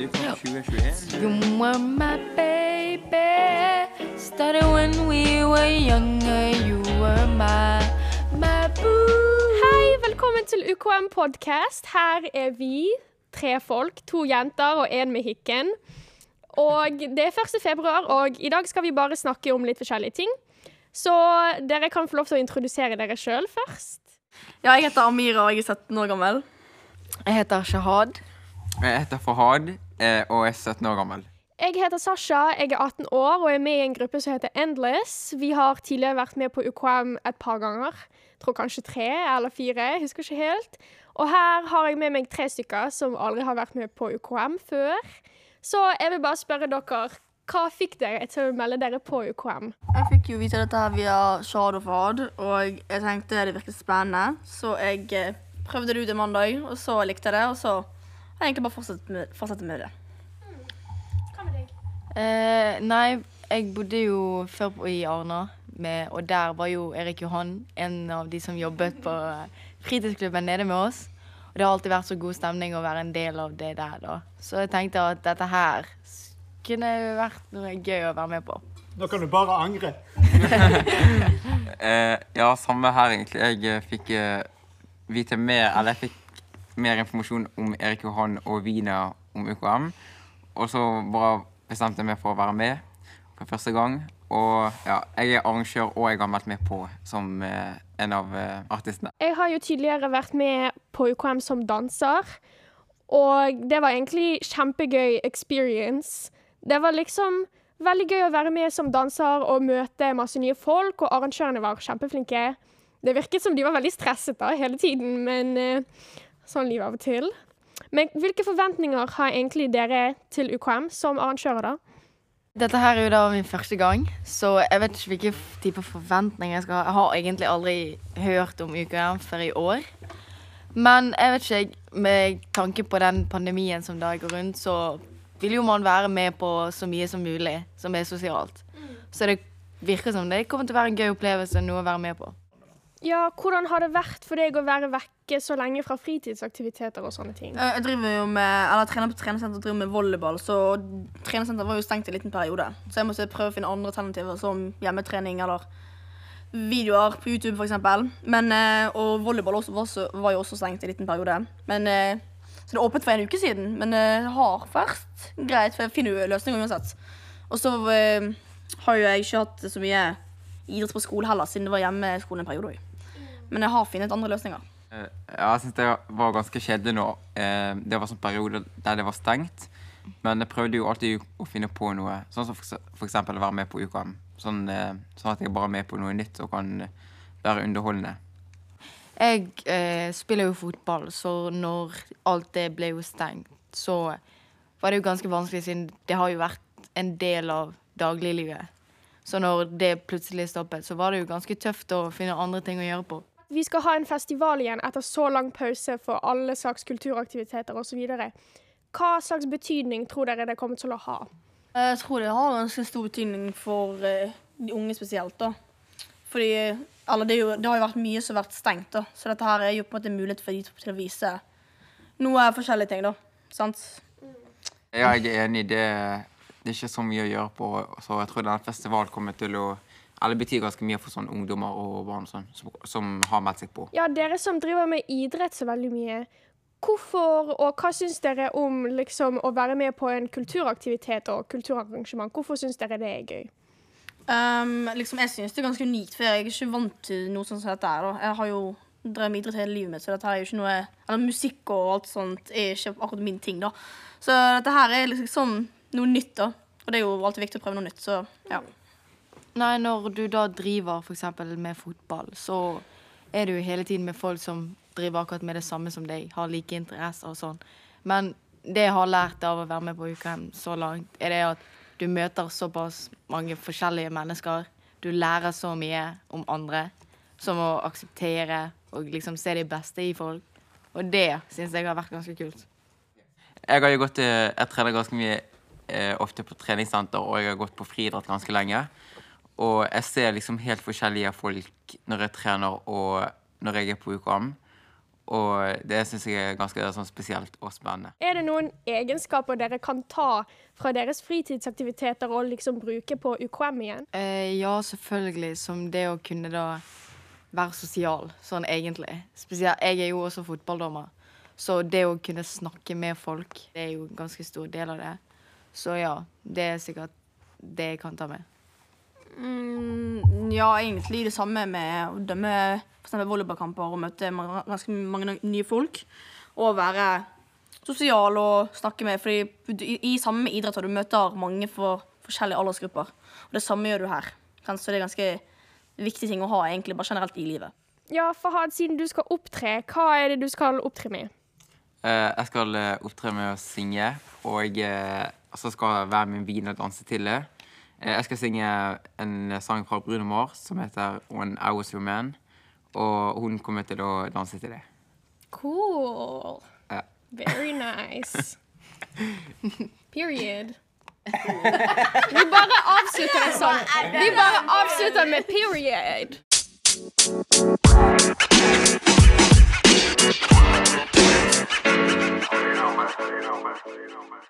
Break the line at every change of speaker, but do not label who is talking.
UKM 2021.
You were my baby. Started when we were younger. You were my, my boo.
Hei, velkommen til UKM Podcast. Her er vi, tre folk, to jenter og en med hikken. Og det er 1. februar, og i dag skal vi bare snakke om litt forskjellige ting. Så dere kan få lov til å introdusere dere sjøl først.
Ja, jeg heter Amira, og jeg er 17 år gammel.
Jeg heter Shahad.
Jeg heter Fahad og er 17 år gammel.
Jeg heter Sasha, jeg er 18 år og er med i en gruppe som heter Endless. Vi har tidligere vært med på UKM et par ganger. Jeg tror kanskje tre eller fire. Jeg husker ikke helt. Og her har jeg med meg tre stykker som aldri har vært med på UKM før. Så jeg vil bare spørre dere, hva fikk dere til å melde dere på UKM?
Jeg fikk jo vite dette her via Shadowfad, og jeg tenkte det virket spennende. Så jeg eh, prøvde det ut en mandag, og så likte jeg det, og så har jeg egentlig bare fortsatt med, fortsatt med det.
Eh, nei, jeg bodde jo før på, i Arna, med, og der var jo Erik Johan en av de som jobbet på eh, fritidsklubben nede med oss. Og det har alltid vært så god stemning å være en del av det der, da. Så jeg tenkte at dette her kunne vært noe gøy å være med på.
Nå kan du bare angre.
Eh, ja, samme her, egentlig. Jeg eh, fikk eh, vite mer Eller jeg fikk mer informasjon om Erik Johan og Vina om UKM. Og så bare bestemte meg for å være med for første gang. Og ja, jeg er arrangør, og jeg har meldt meg på som eh, en av eh, artistene.
Jeg har jo tidligere vært med på UKM som danser, og det var egentlig kjempegøy experience. Det var liksom veldig gøy å være med som danser og møte masse nye folk, og arrangørene var kjempeflinke. Det virket som de var veldig stresset da, hele tiden, men eh, sånn livet av og til. Men hvilke forventninger har egentlig dere til UKM som arrangører, da?
Dette her er jo da min første gang, så jeg vet ikke hvilke type forventninger jeg skal ha. Jeg har egentlig aldri hørt om UKM før i år. Men jeg vet ikke, med tanke på den pandemien som da går rundt, så vil jo man være med på så mye som mulig som er sosialt. Så det virker som det kommer til å være en gøy opplevelse, noe å være med på.
Ja, hvordan har det vært for deg å være vekke så lenge fra fritidsaktiviteter og sånne ting?
Eh, Jeg driver jo med, eller trener på treningssenter og driver med volleyball, så treningssenter var jo stengt en liten periode. Så jeg måtte prøve å finne andre alternativer, som hjemmetrening eller videoer på YouTube f.eks. Men, eh, og volleyball også, var, jo også stengt en liten periode. Men, eh, så det åpnet for en uke siden, men det har vært greit, for jeg finner jo løsninger uansett. Og så har jo jeg ikke hatt så mye idrett på skole heller, siden det var hjemmeskole en periode òg. Men jeg har funnet andre løsninger.
Eh, Ja, jeg synes det var ganske kjedelig nå. Eh, Det var sånn periode der det var stengt. Men jeg prøvde jo alltid å finne på noe, sånn som eksempel å være med på UKM. Sånn, eh, sånn at jeg bare er med på noe nytt og kan være underholdende.
Jeg eh, spiller jo fotball, så når alt det ble jo stengt, så var det jo ganske vanskelig, siden det har jo vært en del av dagliglivet. Så når det plutselig stoppet, så var det jo ganske tøft å finne andre ting å gjøre på.
Vi skal ha en festival igjen etter så lang pause for alle slags kulturaktiviteter osv. Hva slags betydning tror dere det kommer til å ha?
Jeg tror det har ganske stor betydning for eh, de unge spesielt. da. Fordi eller det, er jo, det har jo vært mye som har vært stengt, da. så dette her er jo på en måte mulighet for de til å vise noe forskjellige ting. da. Sant?
Ja, jeg er enig. Det, det er ikke så mye å gjøre på, så jeg tror denne festivalen kommer til å Eller betyr ganske mye for sånne ungdommer og barn sånn, som, som har meldt seg på.
Ja, dere som driver med idrett så veldig mye. Hvorfor, og hva syns dere om liksom, å være med på en kulturaktivitet og kulturarrangement? Hvorfor syns dere det er gøy?
Um, liksom, jeg synes det er ganske unikt, for jeg er ikke vant til noe sånt som dette. her, da. Jeg har jo drevet med idrett hele livet mitt, så dette her er jo ikke noe Eller musikk og alt sånt er ikke akkurat min ting, da. Så dette her er liksom sånn noe nytt, da. Og det er jo alltid viktig å prøve noe nytt, så ja.
Nei, når du da driver eksempel med fotball, så er du hele tiden med folk som driver akkurat med det samme som deg, har like interesser og sånn. Men det jeg har lært av å være med på UKM så langt, er det at du møter såpass mange forskjellige mennesker. Du lærer så mye om andre, som å akseptere og liksom se det beste i folk. Og det syns jeg har vært ganske kult.
Jeg har jo gått jeg trener ganske mye eh, ofte på treningssenter, og jeg har gått på friidrett ganske lenge. Og jeg ser liksom helt forskjellige folk når jeg trener og når jeg er på UKM. Og det syns jeg er ganske sånn spesielt og spennende.
Er det noen egenskaper dere kan ta fra deres fritidsaktiviteter og liksom bruke på UKM igjen?
Eh, ja, selvfølgelig. Som det å kunne da være sosial, sånn egentlig. Spesielt, jeg er jo også fotballdommer. Så det å kunne snakke med folk, det er jo en ganske stor del av det. Så ja, det er sikkert det jeg kan ta med.
Mm, ja, egentlig det samme med å dømme f.eks. volleyballkamper og møte ganske mange nye folk. Og være sosial og snakke med Fordi i, i samme idrett har du møter mange for forskjellige aldersgrupper. Og det samme gjør du her. Så det er ganske viktig ting å ha egentlig bare generelt i livet.
Ja, Fahad, siden du skal opptre, hva er det du skal opptre med?
Eh, jeg skal eh, opptre med å synge, og eh, så skal hver min vin og danse til det. Eh, jeg skal synge en sang fra Bruno Mars som heter When I Was Your Man. Og hun kommer til å danse til det.
Cool.
Ja.
Very nice. Period. Vi bare avslutter det sånn. Vi bare avslutter med period. You know, man. You know, man. You know, man.